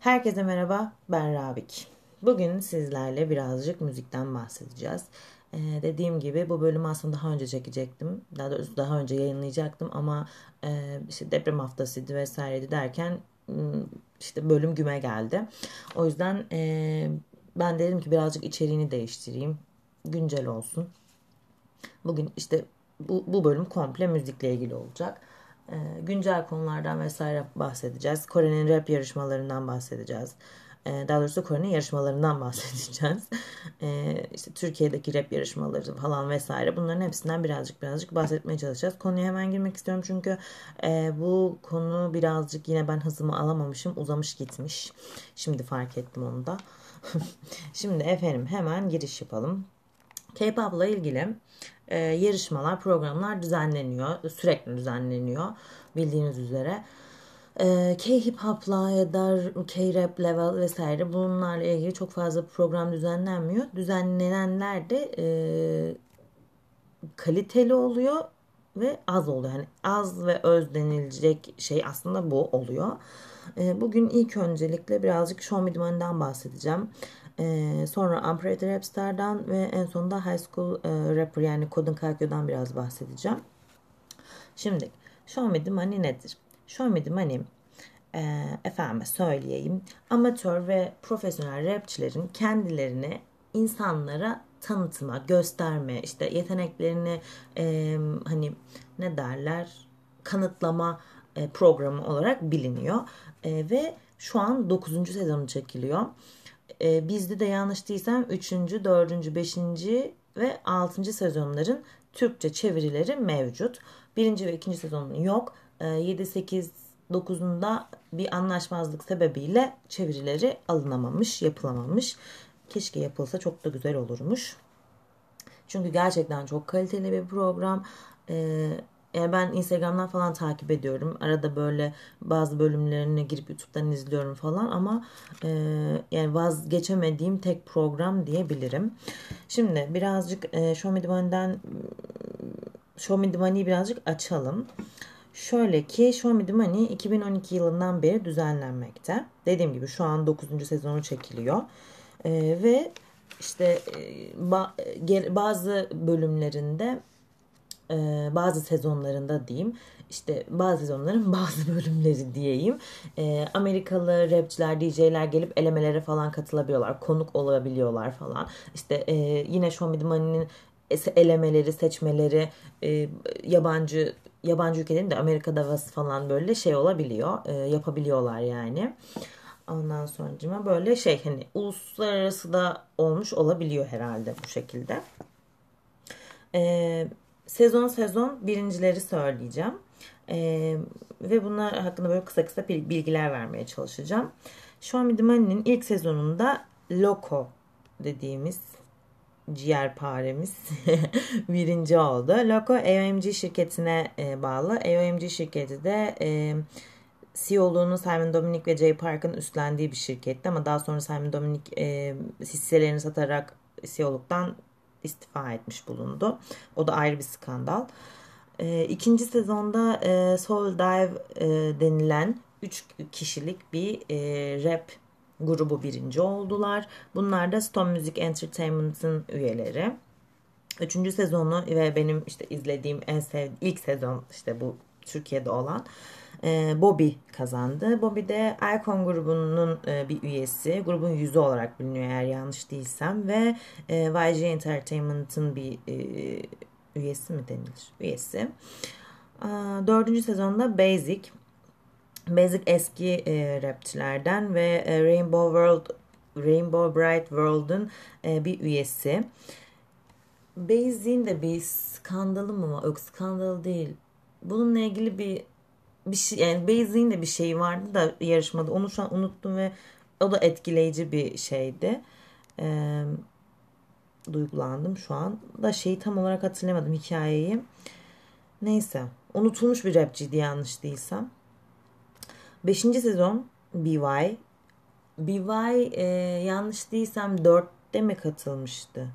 Herkese merhaba, ben Rabik. Bugün sizlerle birazcık müzikten bahsedeceğiz. Ee, dediğim gibi bu bölümü aslında daha önce çekecektim. Daha doğrusu daha önce yayınlayacaktım ama e, işte deprem haftasıydı vesaireydi derken işte bölüm güme geldi. O yüzden e, ben dedim ki birazcık içeriğini değiştireyim. Güncel olsun. Bugün işte bu, bu bölüm komple müzikle ilgili olacak. E, güncel konulardan vesaire bahsedeceğiz. Kore'nin rap yarışmalarından bahsedeceğiz. E, daha doğrusu Kore'nin yarışmalarından bahsedeceğiz. E, işte Türkiye'deki rap yarışmaları falan vesaire bunların hepsinden birazcık birazcık bahsetmeye çalışacağız. Konuya hemen girmek istiyorum çünkü e, bu konu birazcık yine ben hızımı alamamışım. Uzamış gitmiş. Şimdi fark ettim onu da. Şimdi efendim hemen giriş yapalım. K-pop'la ilgili e, yarışmalar, programlar düzenleniyor. Sürekli düzenleniyor bildiğiniz üzere. E, K-hip hop'la ya da K-rap level vesaire bunlarla ilgili çok fazla program düzenlenmiyor. Düzenlenenler de e, kaliteli oluyor ve az oluyor. Yani az ve öz denilecek şey aslında bu oluyor. E, bugün ilk öncelikle birazcık Show Me bahsedeceğim. Sonra Unpretty Rapstar'dan ve en sonunda High School e, Rapper yani Kodun Kalkyo'dan biraz bahsedeceğim. Şimdi Show Me The Money nedir? Show Me The Money efendime söyleyeyim amatör ve profesyonel rapçilerin kendilerini insanlara tanıtma, gösterme, işte yeteneklerini e, hani ne derler kanıtlama e, programı olarak biliniyor. E, ve şu an 9. sezonu çekiliyor. E, bizde de yanlış değilsem 3. 4. 5. ve 6. sezonların Türkçe çevirileri mevcut. 1. ve 2. sezonun yok. E, 7, 8, 9'unda bir anlaşmazlık sebebiyle çevirileri alınamamış, yapılamamış. Keşke yapılsa çok da güzel olurmuş. Çünkü gerçekten çok kaliteli bir program. Ee, yani ben Instagram'dan falan takip ediyorum. Arada böyle bazı bölümlerini girip YouTube'dan izliyorum falan ama e, yani vazgeçemediğim tek program diyebilirim. Şimdi birazcık e, Show Me The Money'den Show Me The Money'i birazcık açalım. Şöyle ki Show Me The Money 2012 yılından beri düzenlenmekte. Dediğim gibi şu an 9. sezonu çekiliyor. E, ve işte e, bazı bölümlerinde e, bazı sezonlarında diyeyim işte bazı sezonların bazı bölümleri diyeyim e, Amerikalı rapçiler DJ'ler gelip elemelere falan katılabiliyorlar konuk olabiliyorlar falan işte e, yine Show Me The Money'nin elemeleri seçmeleri yabancı yabancı ülkelerin de Amerika'da falan böyle şey olabiliyor yapabiliyorlar yani. Ondan sonra böyle şey hani uluslararası da olmuş olabiliyor herhalde bu şekilde. Ee, sezon sezon birincileri söyleyeceğim. Ee, ve bunlar hakkında böyle kısa kısa bilgiler vermeye çalışacağım. Me The Money'nin ilk sezonunda Loco dediğimiz ciğerparemiz birinci oldu. Loco AOMG şirketine e, bağlı. AOMG şirketi de e, CEO'luğunu Simon Dominic ve Jay Park'ın üstlendiği bir şirketti ama daha sonra Simon Dominic e, hisselerini satarak CEO'luktan istifa etmiş bulundu. O da ayrı bir skandal. E, ikinci sezonda e, Soul Dive e, denilen 3 kişilik bir e, rap grubu birinci oldular. Bunlar da Stone Music Entertainment'ın üyeleri. Üçüncü sezonu ve benim işte izlediğim en sevdiğim ilk sezon işte bu Türkiye'de olan e, Bobby kazandı. Bobby de Icon grubunun e, bir üyesi. Grubun yüzü olarak biliniyor eğer yanlış değilsem. Ve e, YG Entertainment'ın bir üyesi mi denilir? Üyesi. Dördüncü sezonda Basic. Basic eski rapçilerden ve Rainbow World Rainbow Bright World'un bir üyesi. Basic'in de bir skandalı mı var? Yok skandal değil. Bununla ilgili bir bir şey yani Beyzi'nin de bir şeyi vardı da yarışmada onu şu an unuttum ve o da etkileyici bir şeydi. Ee, duygulandım şu an da şeyi tam olarak hatırlamadım hikayeyi. Neyse unutulmuş bir rapçiydi yanlış değilsem. Beşinci sezon BY. BY e, yanlış değilsem dörtte mi katılmıştı?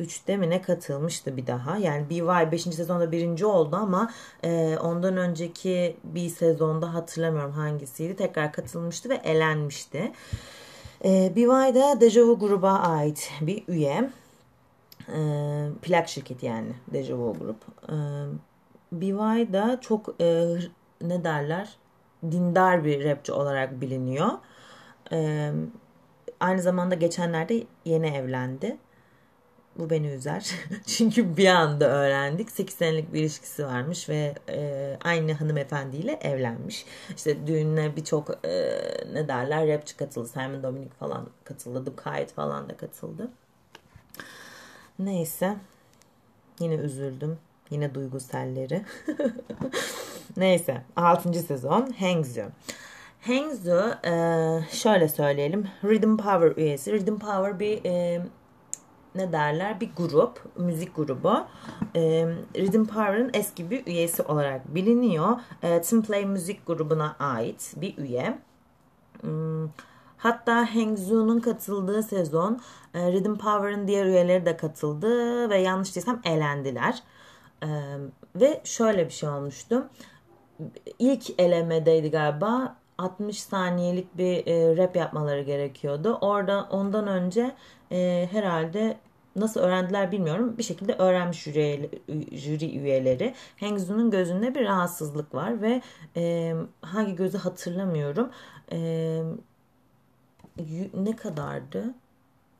3'te mi ne katılmıştı bir daha. Yani BY 5. sezonda birinci oldu ama e, ondan önceki bir sezonda hatırlamıyorum hangisiydi. Tekrar katılmıştı ve elenmişti. E, BY da Deja Vu gruba ait bir üye. E, plak şirketi yani Deja Vu grup. E, BY da çok e, ne derler dindar bir rapçi olarak biliniyor. E, aynı zamanda geçenlerde yeni evlendi. Bu beni üzer. Çünkü bir anda öğrendik. 8 senelik bir ilişkisi varmış ve e, aynı hanımefendiyle evlenmiş. İşte düğününe birçok e, ne derler rapçi katıldı. Simon Dominic falan katıldı. Kayıt falan da katıldı. Neyse. Yine üzüldüm. Yine duyguselleri. Neyse. 6. sezon Hangzhou. Hangzhou e, şöyle söyleyelim. Rhythm Power üyesi. Rhythm Power bir e, ne derler bir grup, müzik grubu. E, Rhythm Power'ın eski bir üyesi olarak biliniyor. E, Team Play müzik grubuna ait bir üye. Hmm, hatta Hangzhou'nun katıldığı sezon e, Rhythm Power'ın diğer üyeleri de katıldı ve yanlış değilsem elendiler. Ve şöyle bir şey olmuştu. İlk elemedeydi galiba 60 saniyelik bir e, rap yapmaları gerekiyordu. Orada ondan önce e, herhalde nasıl öğrendiler bilmiyorum. Bir şekilde öğrenmiş jüri, jüri üyeleri. Hengzu'nun gözünde bir rahatsızlık var ve e, hangi gözü hatırlamıyorum. E, ne kadardı?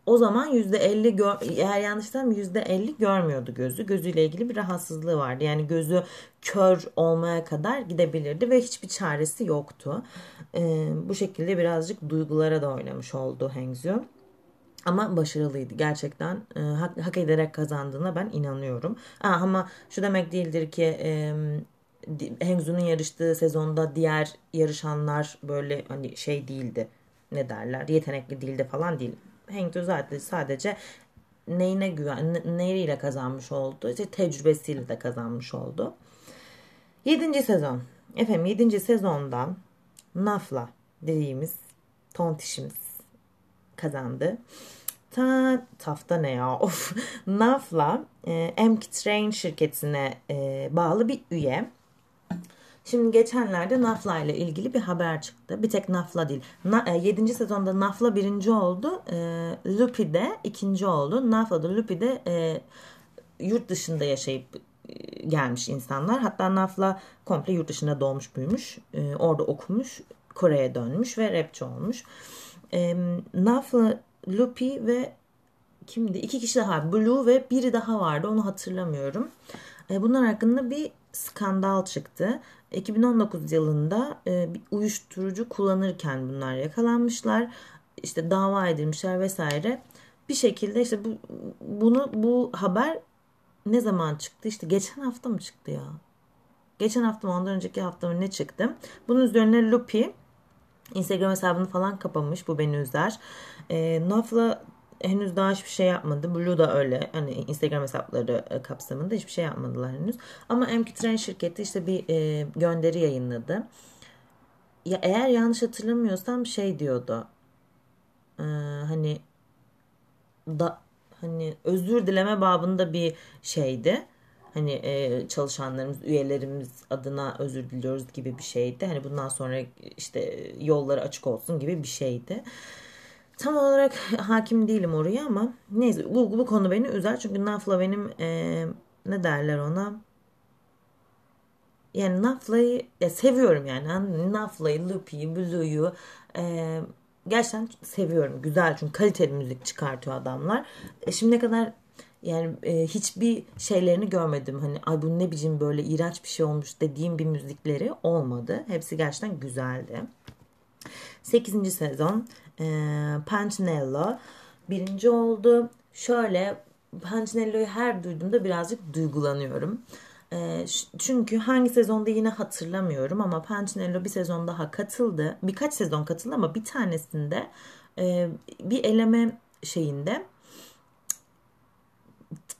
O zaman %50 gör, eğer yanlışsam %50 görmüyordu gözü. Gözüyle ilgili bir rahatsızlığı vardı. Yani gözü kör olmaya kadar gidebilirdi ve hiçbir çaresi yoktu. Ee, bu şekilde birazcık duygulara da oynamış oldu Hengzio. Ama başarılıydı gerçekten e, hak, hak ederek kazandığına ben inanıyorum. Aa, ama şu demek değildir ki e, Hengzu'nun yarıştığı sezonda diğer yarışanlar böyle hani şey değildi ne derler yetenekli değildi falan değil. Hengdu zaten sadece neyine güven, neyle kazanmış oldu? İşte tecrübesiyle de kazanmış oldu. Yedinci sezon. Efendim yedinci sezonda Nafla dediğimiz tontişimiz kazandı. Ta tafta ne ya of. Nafla e, MK Train şirketine e, bağlı bir üye. Şimdi geçenlerde Nafla ile ilgili bir haber çıktı. Bir tek Nafla değil. Na, e, 7. sezonda Nafla birinci oldu. E, Lupi de ikinci oldu. Nafla da Lupi de e, yurt dışında yaşayıp e, gelmiş insanlar. Hatta Nafla komple yurt dışında doğmuş büyümüş. E, orada okumuş. Kore'ye dönmüş ve rapçi olmuş. E, Nafla, Lupi ve kimdi? İki kişi daha. Blue ve biri daha vardı. Onu hatırlamıyorum. E, bunlar hakkında bir skandal çıktı. 2019 yılında e, bir uyuşturucu kullanırken bunlar yakalanmışlar. İşte dava edilmişler vesaire. Bir şekilde işte bu bunu bu haber ne zaman çıktı? İşte geçen hafta mı çıktı ya? Geçen hafta mı ondan önceki hafta mı ne çıktı? Bunun üzerine Lupi Instagram hesabını falan kapamış. Bu beni üzer. E, Nafla henüz daha hiçbir şey yapmadı. Blue da öyle. Hani Instagram hesapları e, kapsamında hiçbir şey yapmadılar henüz. Ama MK Train şirketi işte bir e, gönderi yayınladı. Ya eğer yanlış hatırlamıyorsam şey diyordu. E, hani da hani özür dileme babında bir şeydi. Hani e, çalışanlarımız, üyelerimiz adına özür diliyoruz gibi bir şeydi. Hani bundan sonra işte yolları açık olsun gibi bir şeydi. Tam olarak hakim değilim oraya ama neyse bu, bu konu beni üzer. Çünkü Nafla benim e, ne derler ona yani Nafla'yı ya seviyorum yani. Nafla'yı, Lupi'yi, Blue'yu e, gerçekten seviyorum. Güzel çünkü kaliteli müzik çıkartıyor adamlar. E, şimdiye kadar yani e, hiçbir şeylerini görmedim. Hani ay bu ne biçim böyle iğrenç bir şey olmuş dediğim bir müzikleri olmadı. Hepsi gerçekten güzeldi. 8. sezon e, Punchinello birinci oldu. Şöyle Punchinello'yu her duyduğumda birazcık duygulanıyorum. E, çünkü hangi sezonda yine hatırlamıyorum ama Punchinello bir sezon daha katıldı. Birkaç sezon katıldı ama bir tanesinde e, bir eleme şeyinde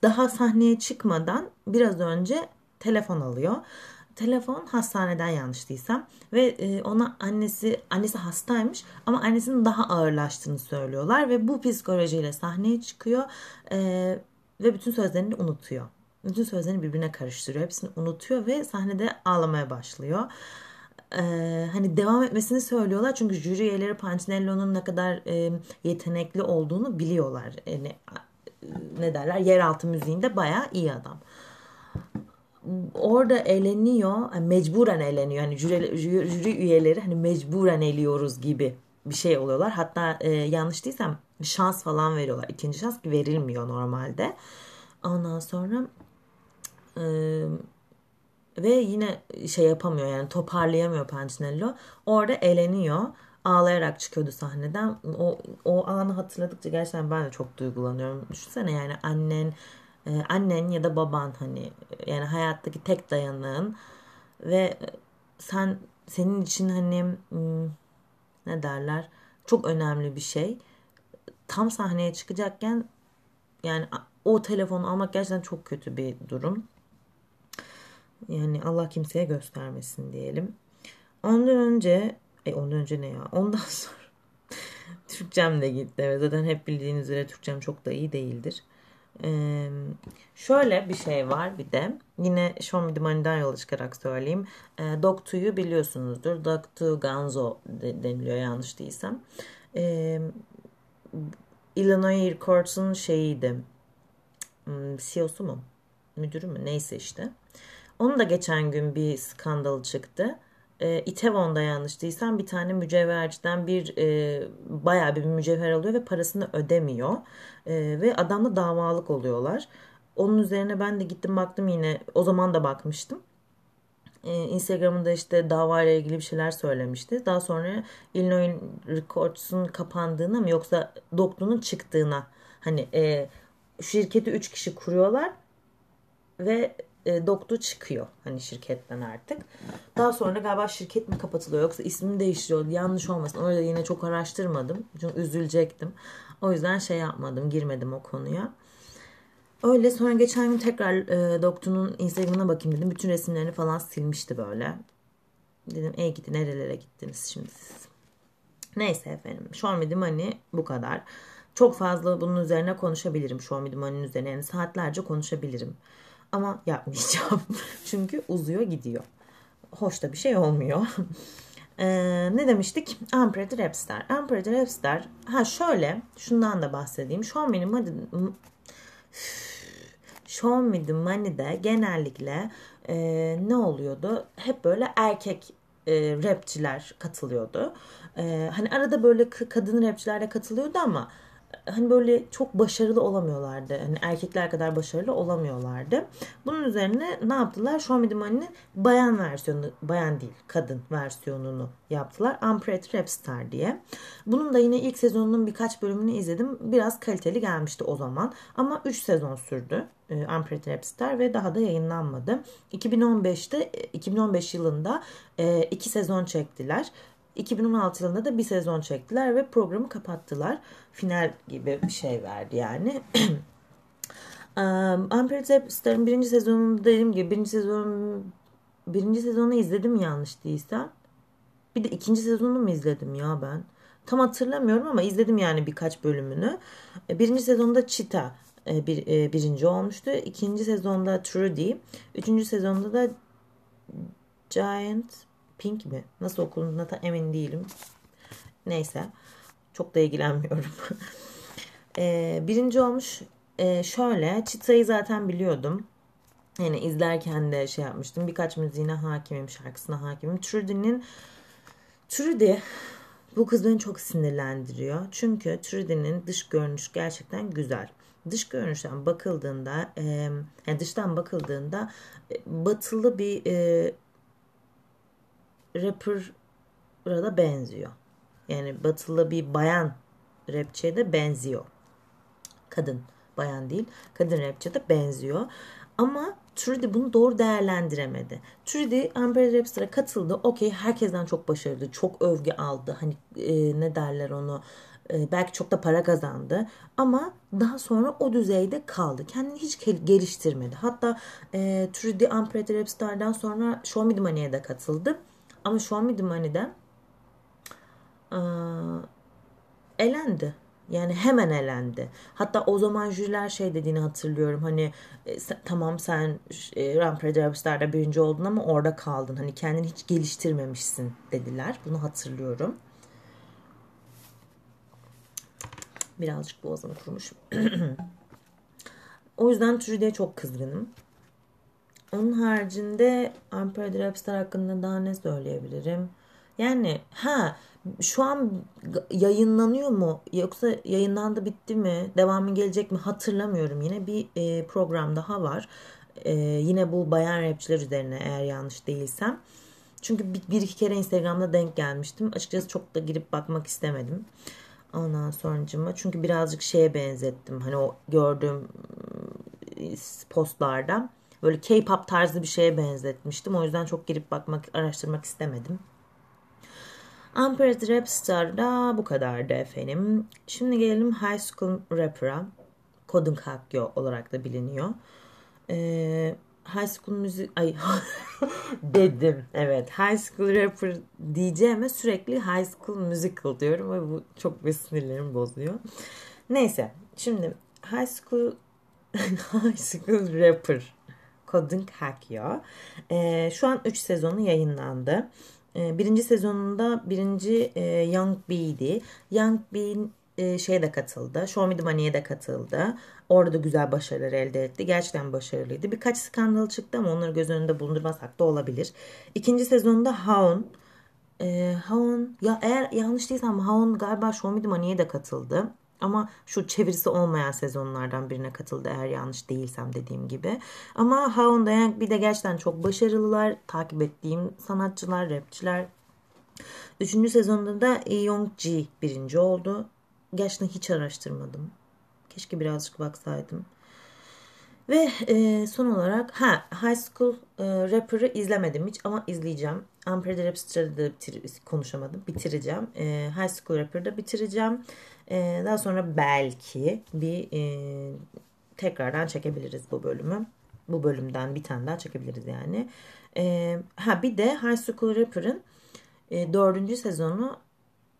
daha sahneye çıkmadan biraz önce telefon alıyor telefon hastaneden yanlış değilsem ve e, ona annesi annesi hastaymış ama annesinin daha ağırlaştığını söylüyorlar ve bu psikolojiyle sahneye çıkıyor e, ve bütün sözlerini unutuyor. Bütün sözlerini birbirine karıştırıyor. Hepsini unutuyor ve sahnede ağlamaya başlıyor. Ee, hani devam etmesini söylüyorlar çünkü jüri üyeleri Pancinello'nun ne kadar e, yetenekli olduğunu biliyorlar. Yani, ne derler yeraltı müziğinde bayağı iyi adam orada eğleniyor, yani mecburen eğleniyor. Hani jüri, jüri, üyeleri hani mecburen eliyoruz gibi bir şey oluyorlar. Hatta e, yanlış değilsem şans falan veriyorlar. İkinci şans verilmiyor normalde. Ondan sonra e, ve yine şey yapamıyor yani toparlayamıyor Pancinello. Orada eğleniyor. Ağlayarak çıkıyordu sahneden. O, o anı hatırladıkça gerçekten ben de çok duygulanıyorum. Düşünsene yani annen annen ya da baban hani yani hayattaki tek dayanığın ve sen senin için hani hmm, ne derler çok önemli bir şey. Tam sahneye çıkacakken yani o telefonu almak gerçekten çok kötü bir durum. Yani Allah kimseye göstermesin diyelim. Ondan önce e ondan önce ne ya? Ondan sonra Türkçem de gitti. Zaten hep bildiğiniz üzere Türkçem çok da iyi değildir. Şöyle bir şey var bir de yine Show Me yola çıkarak söyleyeyim. E, Dog biliyorsunuzdur. Dog to Ganzo deniliyor yanlış değilsem. E, Illinois Records'un şeyiydi. Hmm, CEO'su mu? Müdürü mü? Neyse işte. Onun da geçen gün bir skandal çıktı e, Itaewon'da yanlış değilsem bir tane mücevherciden bir e, bayağı bir mücevher alıyor ve parasını ödemiyor. E, ve adamla davalık oluyorlar. Onun üzerine ben de gittim baktım yine o zaman da bakmıştım. Ee, Instagram'ında işte davayla ilgili bir şeyler söylemişti. Daha sonra Illinois Records'un kapandığına mı yoksa Doklu'nun çıktığına hani e, şirketi 3 kişi kuruyorlar ve e, Doktu çıkıyor hani şirketten artık. Daha sonra galiba şirket mi kapatılıyor yoksa ismini değiştiriyor yanlış olmasın. Orada yine çok araştırmadım. Çünkü üzülecektim. O yüzden şey yapmadım girmedim o konuya. Öyle sonra geçen gün tekrar e, Doktu'nun Instagram'ına bakayım dedim. Bütün resimlerini falan silmişti böyle. Dedim ey gidi nerelere gittiniz şimdi siz. Neyse efendim. Me Money bu kadar. Çok fazla bunun üzerine konuşabilirim. Me Money'nin üzerine. Yani saatlerce konuşabilirim. Ama yapmayacağım. Çünkü uzuyor gidiyor. Hoş da bir şey olmuyor. Ee, ne demiştik? Rapstar. Ampere the Rapstar. Ha şöyle. Şundan da bahsedeyim. Show Me the Money, Show Me the Money'de genellikle e, ne oluyordu? Hep böyle erkek e, rapçiler katılıyordu. E, hani arada böyle kadın rapçiler de katılıyordu ama hani böyle çok başarılı olamıyorlardı. Hani erkekler kadar başarılı olamıyorlardı. Bunun üzerine ne yaptılar? Show Me The Money'nin bayan versiyonu, bayan değil kadın versiyonunu yaptılar. Unpretty Rap Star diye. Bunun da yine ilk sezonunun birkaç bölümünü izledim. Biraz kaliteli gelmişti o zaman. Ama 3 sezon sürdü. E, Unpretty Rap Star ve daha da yayınlanmadı. 2015'te 2015 yılında e, iki sezon çektiler. 2016 yılında da bir sezon çektiler ve programı kapattılar. Final gibi bir şey verdi yani. um, Unprepared Star'ın birinci sezonunda dediğim gibi birinci sezon birinci sezonu izledim yanlış değilsem. Bir de ikinci sezonunu mu izledim ya ben? Tam hatırlamıyorum ama izledim yani birkaç bölümünü. Birinci sezonda Cheetah bir, birinci olmuştu. İkinci sezonda Trudy. Üçüncü sezonda da Giant Pink mi? Nasıl okunduğuna da emin değilim. Neyse. Çok da ilgilenmiyorum. e, birinci olmuş. E, şöyle. Çita'yı zaten biliyordum. Yani izlerken de şey yapmıştım. Birkaç müziğine hakimim. Şarkısına hakimim. Trudy'nin Trudy bu kız beni çok sinirlendiriyor. Çünkü Trudy'nin dış görünüş gerçekten güzel. Dış görünüşten bakıldığında, e, yani dıştan bakıldığında e, batılı bir e, rapper'a da benziyor. Yani batılı bir bayan rapçiye de benziyor. Kadın, bayan değil. Kadın rapçiye de benziyor. Ama Trudy bunu doğru değerlendiremedi. Trudy Amber Rapstar'a katıldı. Okey herkesten çok başarılı. Çok övgü aldı. Hani e, ne derler onu e, belki çok da para kazandı ama daha sonra o düzeyde kaldı. Kendini hiç geliştirmedi. Hatta e, Trudy Unpretty Rapstar'dan sonra Show Me The Money'e de katıldı. Ama Show Me The Money'de ee, elendi. Yani hemen elendi. Hatta o zaman jüriler şey dediğini hatırlıyorum. Hani e, tamam sen e, Rampage birinci oldun ama orada kaldın. Hani kendini hiç geliştirmemişsin dediler. Bunu hatırlıyorum. Birazcık boğazım kurumuş. o yüzden Trudy'ye çok kızgınım. Onun haricinde Ampere Rapstar hakkında daha ne söyleyebilirim? Yani ha şu an yayınlanıyor mu? Yoksa yayınlandı bitti mi? Devamı gelecek mi? Hatırlamıyorum. Yine bir e, program daha var. E, yine bu bayan rapçiler üzerine eğer yanlış değilsem. Çünkü bir, bir iki kere Instagram'da denk gelmiştim. Açıkçası çok da girip bakmak istemedim. Ondan sonucuma çünkü birazcık şeye benzettim. Hani o gördüğüm ıı, postlarda böyle K-pop tarzı bir şeye benzetmiştim o yüzden çok girip bakmak araştırmak istemedim Unpaired Rap Star'da bu kadardı efendim. Şimdi gelelim High School Rapper'a. Kodun Kakyo olarak da biliniyor. Ee, High School Müzik... Ay dedim. Evet. High School Rapper diyeceğime sürekli High School Musical diyorum ve bu çok bir sinirlerimi bozuyor. Neyse. Şimdi High School High School Rapper Kodun Kakyo. Ee, şu an 3 sezonu yayınlandı. Ee, birinci sezonunda birinci e, Young B'di. Young e, şeye de katıldı. Show Me The Money'e de katıldı. Orada da güzel başarılar elde etti. Gerçekten başarılıydı. Birkaç skandal çıktı ama onları göz önünde bulundurmasak da olabilir. İkinci sezonda Haon. E, Haon ya eğer yanlış değilsem Haon galiba Show Me The Money'e de katıldı. Ama şu çevirisi olmayan sezonlardan birine katıldı eğer yanlış değilsem dediğim gibi. Ama Hound Young bir de gerçekten çok başarılılar. Takip ettiğim sanatçılar, rapçiler. Üçüncü sezonda da Young Ji birinci oldu. Gerçekten hiç araştırmadım. Keşke birazcık baksaydım. Ve e, son olarak ha High School e, Rapper'ı izlemedim hiç ama izleyeceğim. Ampere Rap Star'da konuşamadım. Bitireceğim. E, High School Rapper'da bitireceğim. E, daha sonra belki bir e, tekrardan çekebiliriz bu bölümü. Bu bölümden bir tane daha çekebiliriz yani. E, ha bir de High School Rapper'ın e, dördüncü sezonu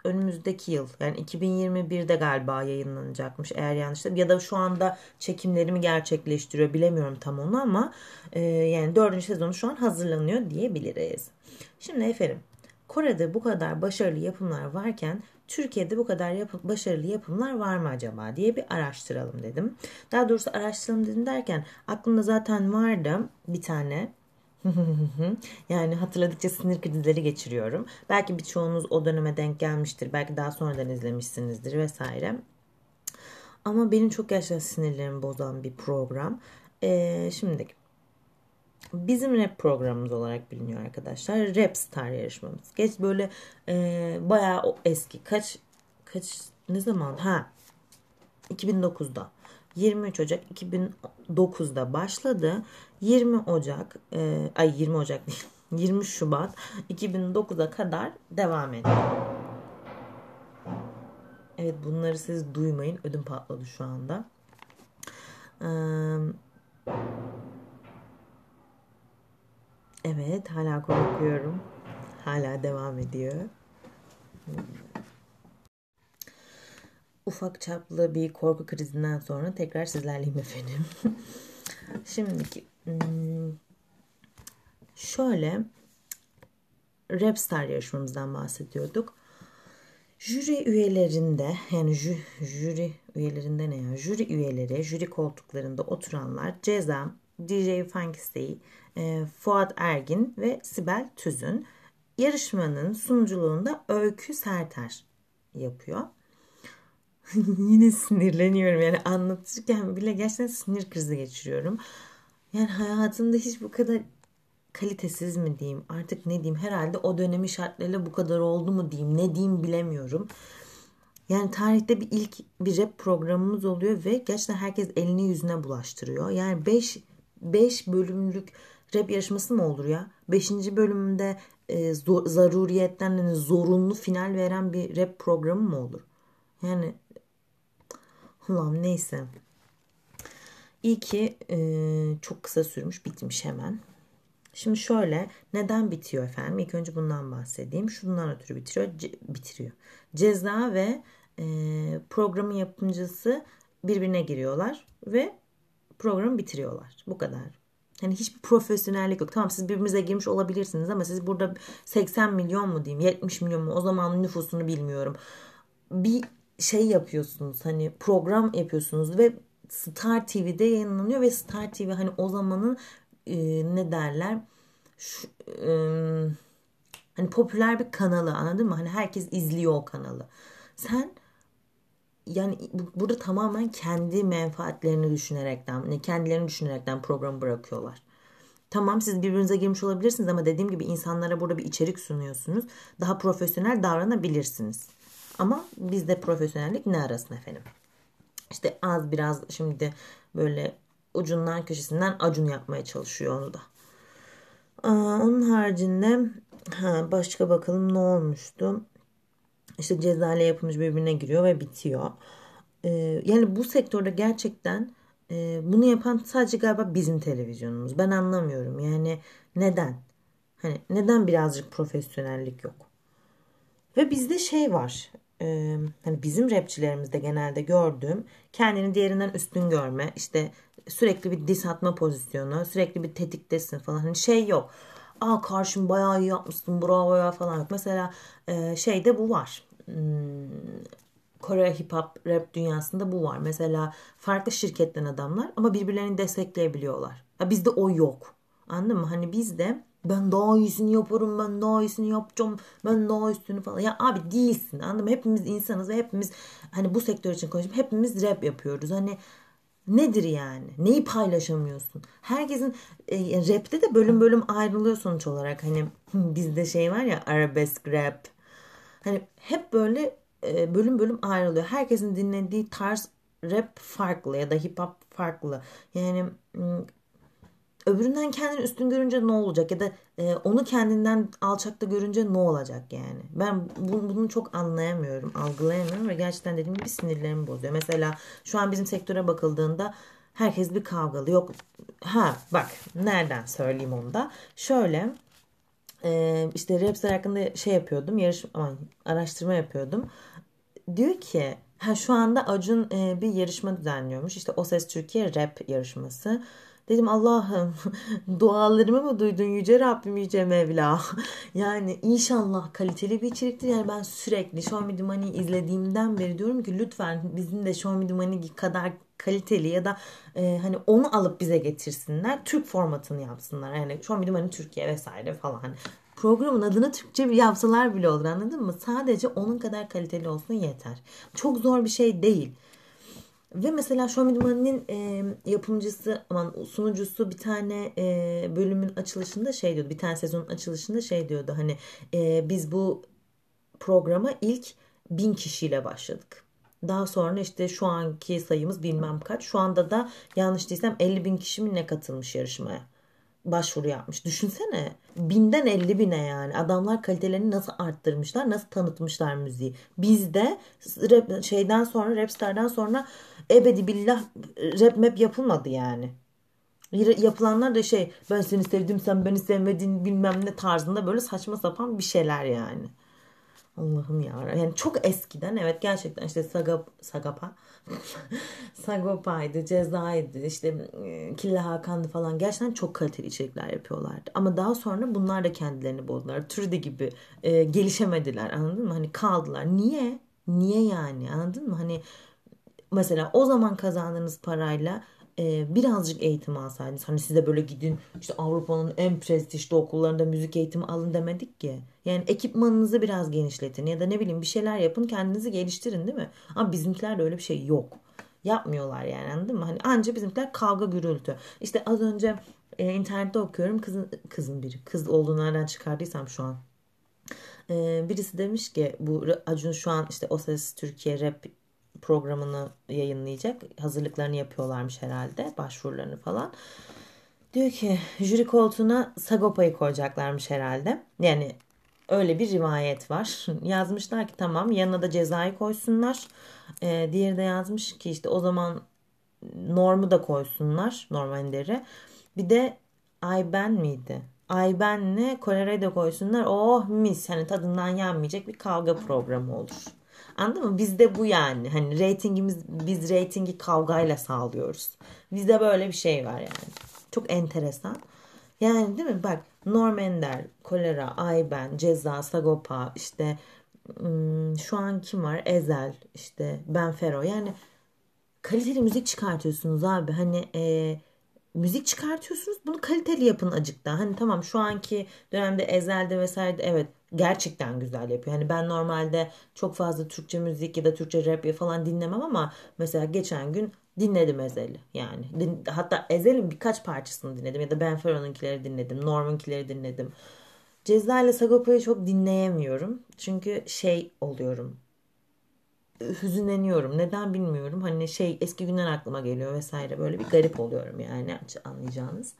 önümüzdeki yıl yani 2021'de galiba yayınlanacakmış eğer yanlış ya da şu anda çekimlerimi gerçekleştiriyor bilemiyorum tam onu ama e, yani dördüncü sezonu şu an hazırlanıyor diyebiliriz. Şimdi efendim Kore'de bu kadar başarılı yapımlar varken Türkiye'de bu kadar yap- başarılı yapımlar var mı acaba diye bir araştıralım dedim. Daha doğrusu araştıralım dedim derken aklımda zaten vardı bir tane yani hatırladıkça sinir krizleri geçiriyorum. Belki birçoğunuz o döneme denk gelmiştir. Belki daha sonradan izlemişsinizdir vesaire. Ama benim çok gerçekten sinirlerimi bozan bir program. Ee, şimdi bizim rap programımız olarak biliniyor arkadaşlar. Rap Star yarışmamız. Geç böyle e, bayağı eski. Kaç kaç ne zaman? Ha 2009'da. 23 Ocak 2009'da başladı. 20 Ocak e, ay 20 Ocak değil 20 Şubat 2009'a kadar devam ediyor. Evet bunları siz duymayın. Ödüm patladı şu anda. Evet hala korkuyorum. Hala devam ediyor ufak çaplı bir korku krizinden sonra tekrar sizlerleyim efendim. Şimdiki hmm, şöyle Rapstar yarışmamızdan bahsediyorduk. Jüri üyelerinde yani jü, jüri üyelerinde ne ya? Jüri üyeleri, jüri koltuklarında oturanlar Ceza, DJ Funkstey, e, Fuat Ergin ve Sibel Tüzün. Yarışmanın sunuculuğunda Öykü Serter yapıyor. yine sinirleniyorum yani anlatırken bile gerçekten sinir krizi geçiriyorum. Yani hayatımda hiç bu kadar kalitesiz mi diyeyim artık ne diyeyim herhalde o dönemi şartlarıyla bu kadar oldu mu diyeyim ne diyeyim bilemiyorum. Yani tarihte bir ilk bir rap programımız oluyor ve gerçekten herkes elini yüzüne bulaştırıyor. Yani 5 5 bölümlük rap yarışması mı olur ya? 5. bölümünde e, zor, zaruriyetten yani zorunlu final veren bir rap programı mı olur? Yani Ulan neyse. İyi ki e, çok kısa sürmüş bitmiş hemen. Şimdi şöyle neden bitiyor efendim? İlk önce bundan bahsedeyim. Şundan ötürü bitiriyor. Ce, bitiriyor. Ceza ve e, programın yapımcısı birbirine giriyorlar ve programı bitiriyorlar. Bu kadar. Hani hiçbir profesyonellik yok. Tamam siz birbirinize girmiş olabilirsiniz ama siz burada 80 milyon mu diyeyim 70 milyon mu o zaman nüfusunu bilmiyorum. Bir şey yapıyorsunuz hani program yapıyorsunuz ve Star TV'de yayınlanıyor ve Star TV hani o zamanın e, ne derler şu, e, hani popüler bir kanalı anladın mı? Hani herkes izliyor o kanalı. Sen yani burada tamamen kendi menfaatlerini düşünerekten, kendilerini düşünerekten programı bırakıyorlar. Tamam siz birbirinize girmiş olabilirsiniz ama dediğim gibi insanlara burada bir içerik sunuyorsunuz. Daha profesyonel davranabilirsiniz. Ama bizde profesyonellik ne arasın efendim? İşte az biraz şimdi böyle ucundan köşesinden acun yapmaya çalışıyor onu da. Aa, onun haricinde ha, başka bakalım ne olmuştu. İşte ceza ile yapımcı birbirine giriyor ve bitiyor. Ee, yani bu sektörde gerçekten e, bunu yapan sadece galiba bizim televizyonumuz. Ben anlamıyorum. Yani neden? Hani neden birazcık profesyonellik yok? Ve bizde şey var. E, hani bizim rapçilerimizde genelde gördüğüm kendini diğerinden üstün görme, işte sürekli bir dis atma pozisyonu, sürekli bir tetiktesin falan. Hani şey yok. Aa karşım bayağı iyi yapmışsın bravo ya falan yok. Mesela e, şeyde bu var. Hmm, Kore hip hop rap dünyasında bu var. Mesela farklı şirketten adamlar ama birbirlerini destekleyebiliyorlar. Ya bizde o yok. Anladın mı? Hani bizde ben daha iyisini yaparım, ben daha iyisini yapacağım, ben daha üstünü falan. Ya abi değilsin anladın mı? Hepimiz insanız ve hepimiz hani bu sektör için konuşuyorum. Hepimiz rap yapıyoruz. Hani nedir yani? Neyi paylaşamıyorsun? Herkesin e, rapte de bölüm bölüm ayrılıyor sonuç olarak. Hani bizde şey var ya arabesk rap. Hani hep böyle e, bölüm bölüm ayrılıyor. Herkesin dinlediği tarz rap farklı ya da hip hop farklı. Yani öbüründen kendini üstün görünce ne olacak ya da e, onu kendinden alçakta görünce ne olacak yani. Ben bu, bunu çok anlayamıyorum, algılayamıyorum ve gerçekten dediğim gibi sinirlerimi bozuyor. Mesela şu an bizim sektöre bakıldığında herkes bir kavgalı. Yok ha bak nereden söyleyeyim onu da. Şöyle e, işte Rapstar hakkında şey yapıyordum, yarış aman, araştırma yapıyordum. Diyor ki ha şu anda Acun e, bir yarışma düzenliyormuş. İşte O Ses Türkiye Rap yarışması. Dedim Allah'ım dualarımı mı duydun yüce Rabbim yüce Mevla. yani inşallah kaliteli bir içeriktir. Yani ben sürekli Show Me The Money'i izlediğimden beri diyorum ki lütfen bizim de Show Me The Money kadar kaliteli ya da e, hani onu alıp bize getirsinler. Türk formatını yapsınlar. Yani Show Me The Money Türkiye vesaire falan. Programın adını Türkçe bir yapsalar bile olur anladın mı? Sadece onun kadar kaliteli olsun yeter. Çok zor bir şey değil. Ve mesela Show Me The e, yapımcısı, aman sunucusu bir tane e, bölümün açılışında şey diyordu. Bir tane sezonun açılışında şey diyordu. Hani e, biz bu programa ilk bin kişiyle başladık. Daha sonra işte şu anki sayımız bilmem kaç. Şu anda da yanlış değilsem 50 bin kişi mi ne katılmış yarışmaya başvuru yapmış. Düşünsene binden 50 bine yani adamlar kalitelerini nasıl arttırmışlar nasıl tanıtmışlar müziği. Bizde rap, şeyden sonra Rapstar'dan sonra ebedi billah rap map yapılmadı yani. Yapılanlar da şey ben seni sevdim sen beni sevmedin bilmem ne tarzında böyle saçma sapan bir şeyler yani. Allah'ım ya. Yani çok eskiden evet gerçekten işte Sagap, Sagapa Sagopa'ydı, Ceza'ydı, işte e, Killa Hakan'dı falan gerçekten çok kaliteli içerikler yapıyorlardı. Ama daha sonra bunlar da kendilerini bozdular. Türde gibi e, gelişemediler anladın mı? Hani kaldılar. Niye? Niye yani anladın mı? Hani mesela o zaman kazandığınız parayla e, birazcık eğitim alsaydınız hani size böyle gidin işte Avrupa'nın en prestijli okullarında müzik eğitimi alın demedik ki. Yani ekipmanınızı biraz genişletin ya da ne bileyim bir şeyler yapın kendinizi geliştirin değil mi? Ama bizimkilerde öyle bir şey yok. Yapmıyorlar yani anladın mı? Hani anca bizimkiler kavga gürültü. İşte az önce e, internette okuyorum kızın, kızın biri kız olduğunu nereden çıkardıysam şu an. E, birisi demiş ki bu Acun şu an işte O Ses Türkiye Rap programını yayınlayacak. Hazırlıklarını yapıyorlarmış herhalde. Başvurularını falan. Diyor ki jüri koltuğuna Sagopa'yı koyacaklarmış herhalde. Yani öyle bir rivayet var. Yazmışlar ki tamam yanına da cezayı koysunlar. Ee, diğeri de yazmış ki işte o zaman normu da koysunlar. Normalleri. Bir de Ayben miydi? Ayben'le Kore'ye de koysunlar. Oh mis. Hani tadından yenmeyecek bir kavga programı olur. Anladın mı? Bizde bu yani. Hani reytingimiz biz reytingi kavgayla sağlıyoruz. Bizde böyle bir şey var yani. Çok enteresan. Yani değil mi? Bak Norm Ender, Kolera, Ayben, Ceza, Sagopa, işte şu an kim var? Ezel, işte Ben Fero. Yani kaliteli müzik çıkartıyorsunuz abi. Hani e, müzik çıkartıyorsunuz. Bunu kaliteli yapın acıkta. Hani tamam şu anki dönemde Ezel'de vesaire evet gerçekten güzel yapıyor. Hani ben normalde çok fazla Türkçe müzik ya da Türkçe rap falan dinlemem ama mesela geçen gün dinledim Ezel'i yani. Din, hatta Ezel'in birkaç parçasını dinledim ya da Ben Fero'nunkileri dinledim. Norman'kileri dinledim. Ceza ile Sagopa'yı çok dinleyemiyorum. Çünkü şey oluyorum. Hüzünleniyorum. Neden bilmiyorum. Hani şey eski günler aklıma geliyor vesaire. Böyle bir garip oluyorum yani anlayacağınız.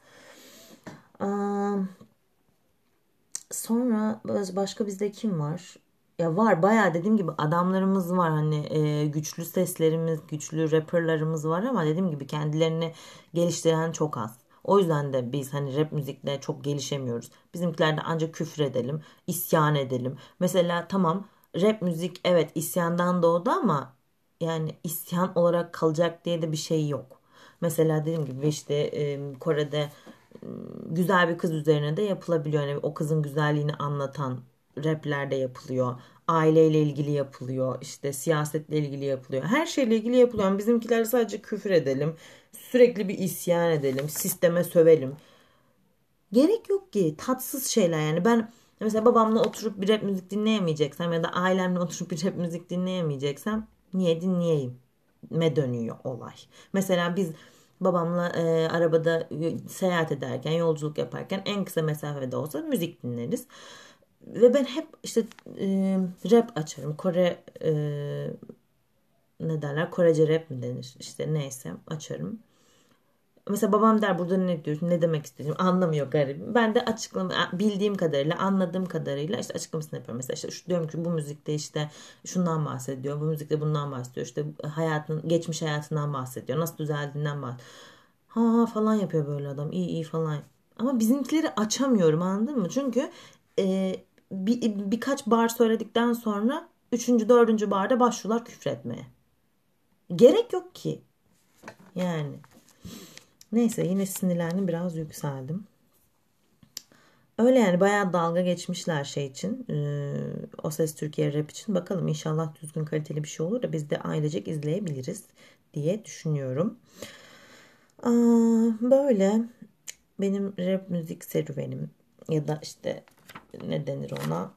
Sonra başka bizde kim var? Ya var bayağı dediğim gibi adamlarımız var hani e, güçlü seslerimiz, güçlü rapperlarımız var ama dediğim gibi kendilerini geliştiren çok az. O yüzden de biz hani rap müzikle çok gelişemiyoruz. Bizimkilerde ancak küfür edelim, isyan edelim. Mesela tamam rap müzik evet isyandan doğdu ama yani isyan olarak kalacak diye de bir şey yok. Mesela dediğim gibi işte e, Kore'de güzel bir kız üzerine de yapılabiliyor. Yani o kızın güzelliğini anlatan raplerde yapılıyor. Aileyle ilgili yapılıyor. işte siyasetle ilgili yapılıyor. Her şeyle ilgili yapılıyor. Yani bizimkiler sadece küfür edelim. Sürekli bir isyan edelim. Sisteme sövelim. Gerek yok ki. Tatsız şeyler yani. Ben mesela babamla oturup bir rap müzik dinleyemeyeceksem ya da ailemle oturup bir rap müzik dinleyemeyeceksem niye dinleyeyim? Me dönüyor olay. Mesela biz babamla e, arabada seyahat ederken, yolculuk yaparken en kısa mesafede olsa müzik dinleriz. Ve ben hep işte e, rap açarım. Kore e, ne derler? Korece rap mi denir? İşte neyse açarım. Mesela babam der burada ne diyorsun ne demek istiyorsun anlamıyor garibim. Ben de açıklama bildiğim kadarıyla anladığım kadarıyla işte açıklamasını yapıyorum. Mesela işte diyorum ki bu müzikte işte şundan bahsediyor. Bu müzikte bundan bahsediyor. İşte hayatın geçmiş hayatından bahsediyor. Nasıl düzeldiğinden bahsediyor. Ha falan yapıyor böyle adam. İyi iyi falan. Ama bizimkileri açamıyorum anladın mı? Çünkü e, bir, birkaç bar söyledikten sonra üçüncü dördüncü barda başlıyorlar küfretmeye. Gerek yok ki. Yani. Neyse yine sinirlendim biraz yükseldim. Öyle yani bayağı dalga geçmişler şey için. E, o Ses Türkiye Rap için. Bakalım inşallah düzgün kaliteli bir şey olur da biz de ailecek izleyebiliriz diye düşünüyorum. Aa, böyle benim rap müzik serüvenim ya da işte ne denir ona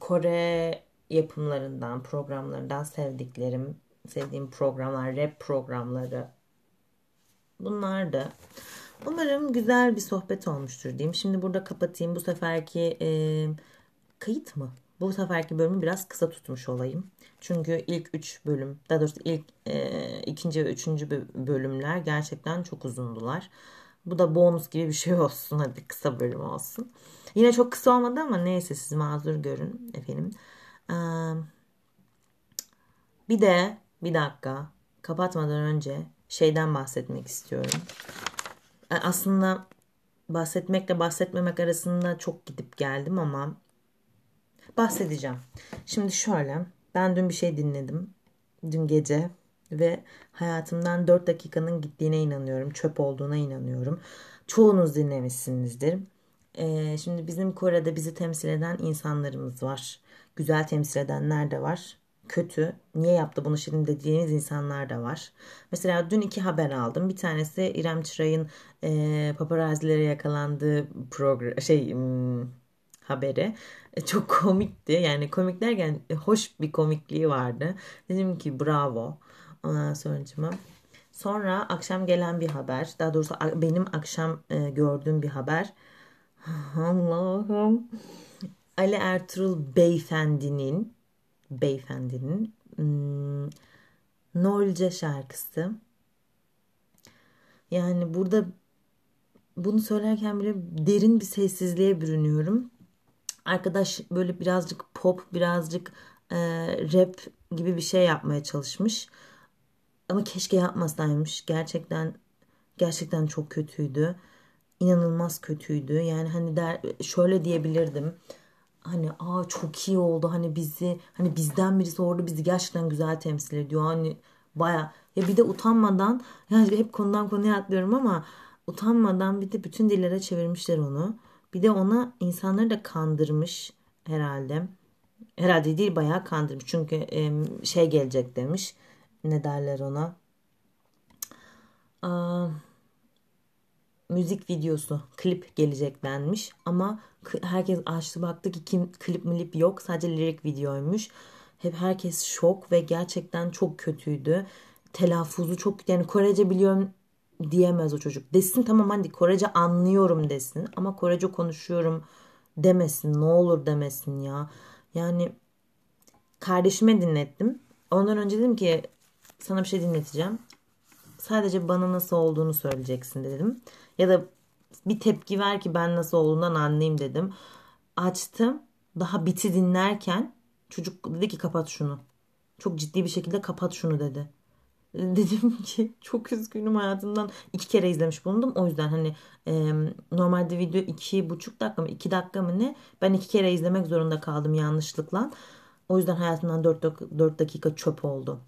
Kore yapımlarından, programlarından sevdiklerim, sevdiğim programlar, rap programları bunlar da. Umarım güzel bir sohbet olmuştur diyeyim. Şimdi burada kapatayım. Bu seferki e, kayıt mı? Bu seferki bölümü biraz kısa tutmuş olayım. Çünkü ilk 3 bölüm, daha doğrusu ilk e, ikinci ve üçüncü bölümler gerçekten çok uzundular. Bu da bonus gibi bir şey olsun. Hadi kısa bölüm olsun. Yine çok kısa olmadı ama neyse siz mazur görün efendim. Ee, bir de bir dakika kapatmadan önce şeyden bahsetmek istiyorum. Ee, aslında bahsetmekle bahsetmemek arasında çok gidip geldim ama bahsedeceğim. Şimdi şöyle ben dün bir şey dinledim. Dün gece ve hayatımdan 4 dakikanın gittiğine inanıyorum. Çöp olduğuna inanıyorum. Çoğunuz dinlemişsinizdir. Ee, şimdi bizim Kore'de bizi temsil eden insanlarımız var. Güzel temsil edenler de var. Kötü, niye yaptı bunu şimdi dediğiniz insanlar da var. Mesela dün iki haber aldım. Bir tanesi İrem Çıray'ın e, paparazilere yakalandığı program, şey haberi. E, çok komikti. Yani komik derken hoş bir komikliği vardı. Dedim ki bravo. Ondan sonra Sonra akşam gelen bir haber. Daha doğrusu benim akşam e, gördüğüm bir haber. Allah'ım. Ali Ertuğrul beyefendinin beyefendinin hmm, Nolce şarkısı. Yani burada bunu söylerken bile derin bir sessizliğe bürünüyorum. Arkadaş böyle birazcık pop, birazcık e, rap gibi bir şey yapmaya çalışmış. Ama keşke yapmasaymış. Gerçekten gerçekten çok kötüydü. İnanılmaz kötüydü. Yani hani der, şöyle diyebilirdim. Hani aa çok iyi oldu hani bizi hani bizden birisi orada bizi gerçekten güzel temsil ediyor hani baya ya bir de utanmadan yani hep konudan konuya atlıyorum ama utanmadan bir de bütün dillere çevirmişler onu. Bir de ona insanları da kandırmış herhalde. Herhalde değil bayağı kandırmış. Çünkü şey gelecek demiş. Ne derler ona? Aa, müzik videosu, klip gelecek denmiş. Ama herkes açtı baktı ki kim klip milip yok. Sadece lirik videoymuş. Hep herkes şok ve gerçekten çok kötüydü. Telaffuzu çok yani Korece biliyorum diyemez o çocuk. Desin tamam hadi Korece anlıyorum desin ama Korece konuşuyorum demesin. Ne olur demesin ya. Yani kardeşime dinlettim. Ondan önce dedim ki sana bir şey dinleteceğim. Sadece bana nasıl olduğunu söyleyeceksin dedim. Ya da bir tepki ver ki ben nasıl olduğundan anlayayım dedim. Açtım. Daha biti dinlerken çocuk dedi ki kapat şunu. Çok ciddi bir şekilde kapat şunu dedi. Dedim ki çok üzgünüm hayatımdan iki kere izlemiş bulundum. O yüzden hani e, normalde video iki buçuk dakika mı iki dakika mı ne ben iki kere izlemek zorunda kaldım yanlışlıkla. O yüzden hayatımdan dört, dört dakika çöp oldu.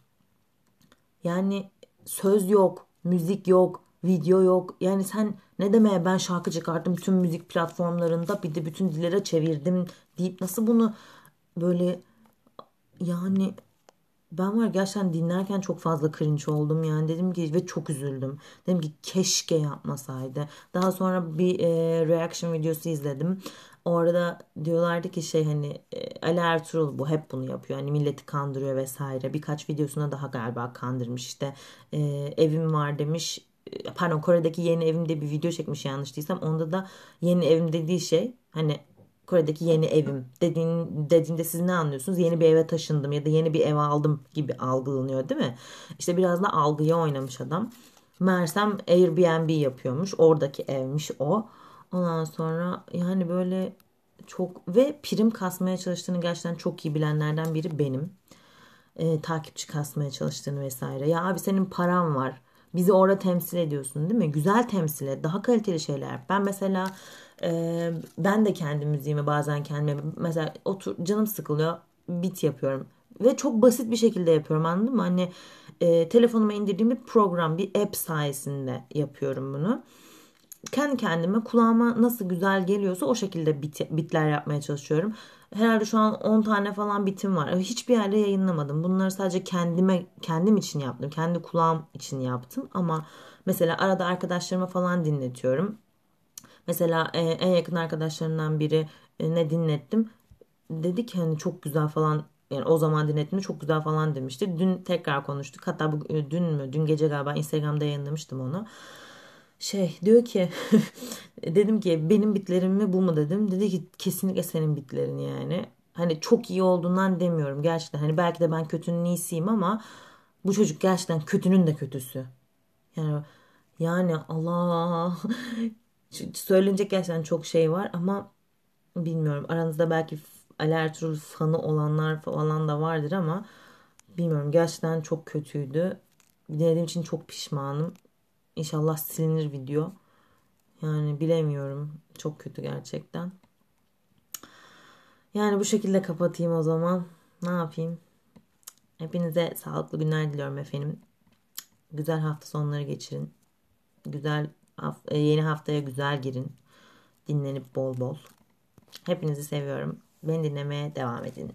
Yani söz yok, müzik yok, video yok. Yani sen ne demeye ben şarkı çıkarttım bütün müzik platformlarında bir de bütün dillere çevirdim deyip nasıl bunu böyle yani ben var gerçekten dinlerken çok fazla cringe oldum yani dedim ki ve çok üzüldüm. Dedim ki keşke yapmasaydı. Daha sonra bir e, reaction videosu izledim. Orada diyorlardı ki şey hani e, Ali Ertuğrul bu hep bunu yapıyor. Hani milleti kandırıyor vesaire. Birkaç videosuna daha galiba kandırmış işte. E, evim var demiş. E, pardon Kore'deki yeni evimde bir video çekmiş yanlış değilsem. Onda da yeni evim dediği şey hani Kore'deki yeni evim dediğin, dediğinde siz ne anlıyorsunuz? Yeni bir eve taşındım ya da yeni bir ev aldım gibi algılanıyor değil mi? İşte biraz da algıya oynamış adam. Mersem Airbnb yapıyormuş. Oradaki evmiş o. Ondan sonra yani böyle çok ve prim kasmaya çalıştığını gerçekten çok iyi bilenlerden biri benim. Ee, takipçi kasmaya çalıştığını vesaire. Ya abi senin paran var. Bizi orada temsil ediyorsun değil mi? Güzel temsil et. Daha kaliteli şeyler. Ben mesela e, ben de kendi müziğimi bazen kendime mesela otur canım sıkılıyor bit yapıyorum. Ve çok basit bir şekilde yapıyorum anladın mı? Hani e, telefonuma indirdiğim bir program, bir app sayesinde yapıyorum bunu kendi kendime kulağıma nasıl güzel geliyorsa o şekilde bit, bitler yapmaya çalışıyorum. Herhalde şu an 10 tane falan bitim var. Hiçbir yerde yayınlamadım. Bunları sadece kendime kendim için yaptım. Kendi kulağım için yaptım ama mesela arada arkadaşlarıma falan dinletiyorum. Mesela e, en yakın arkadaşlarımdan biri e, ne dinlettim? Dedi ki hani çok güzel falan yani o zaman dinlettim çok güzel falan demişti. Dün tekrar konuştuk. Hatta bu e, dün mü? Dün gece galiba Instagram'da yayınlamıştım onu şey diyor ki dedim ki benim bitlerim mi bu mu dedim. Dedi ki kesinlikle senin bitlerin yani. Hani çok iyi olduğundan demiyorum gerçekten. Hani belki de ben kötünün iyisiyim ama bu çocuk gerçekten kötünün de kötüsü. Yani yani Allah söylenecek gerçekten çok şey var ama bilmiyorum. Aranızda belki Ali fanı olanlar falan da vardır ama bilmiyorum gerçekten çok kötüydü. Dinlediğim için çok pişmanım. İnşallah silinir video. Yani bilemiyorum. Çok kötü gerçekten. Yani bu şekilde kapatayım o zaman. Ne yapayım? Hepinize sağlıklı günler diliyorum efendim. Güzel hafta sonları geçirin. Güzel e, yeni haftaya güzel girin. Dinlenip bol bol. Hepinizi seviyorum. Beni dinlemeye devam edin.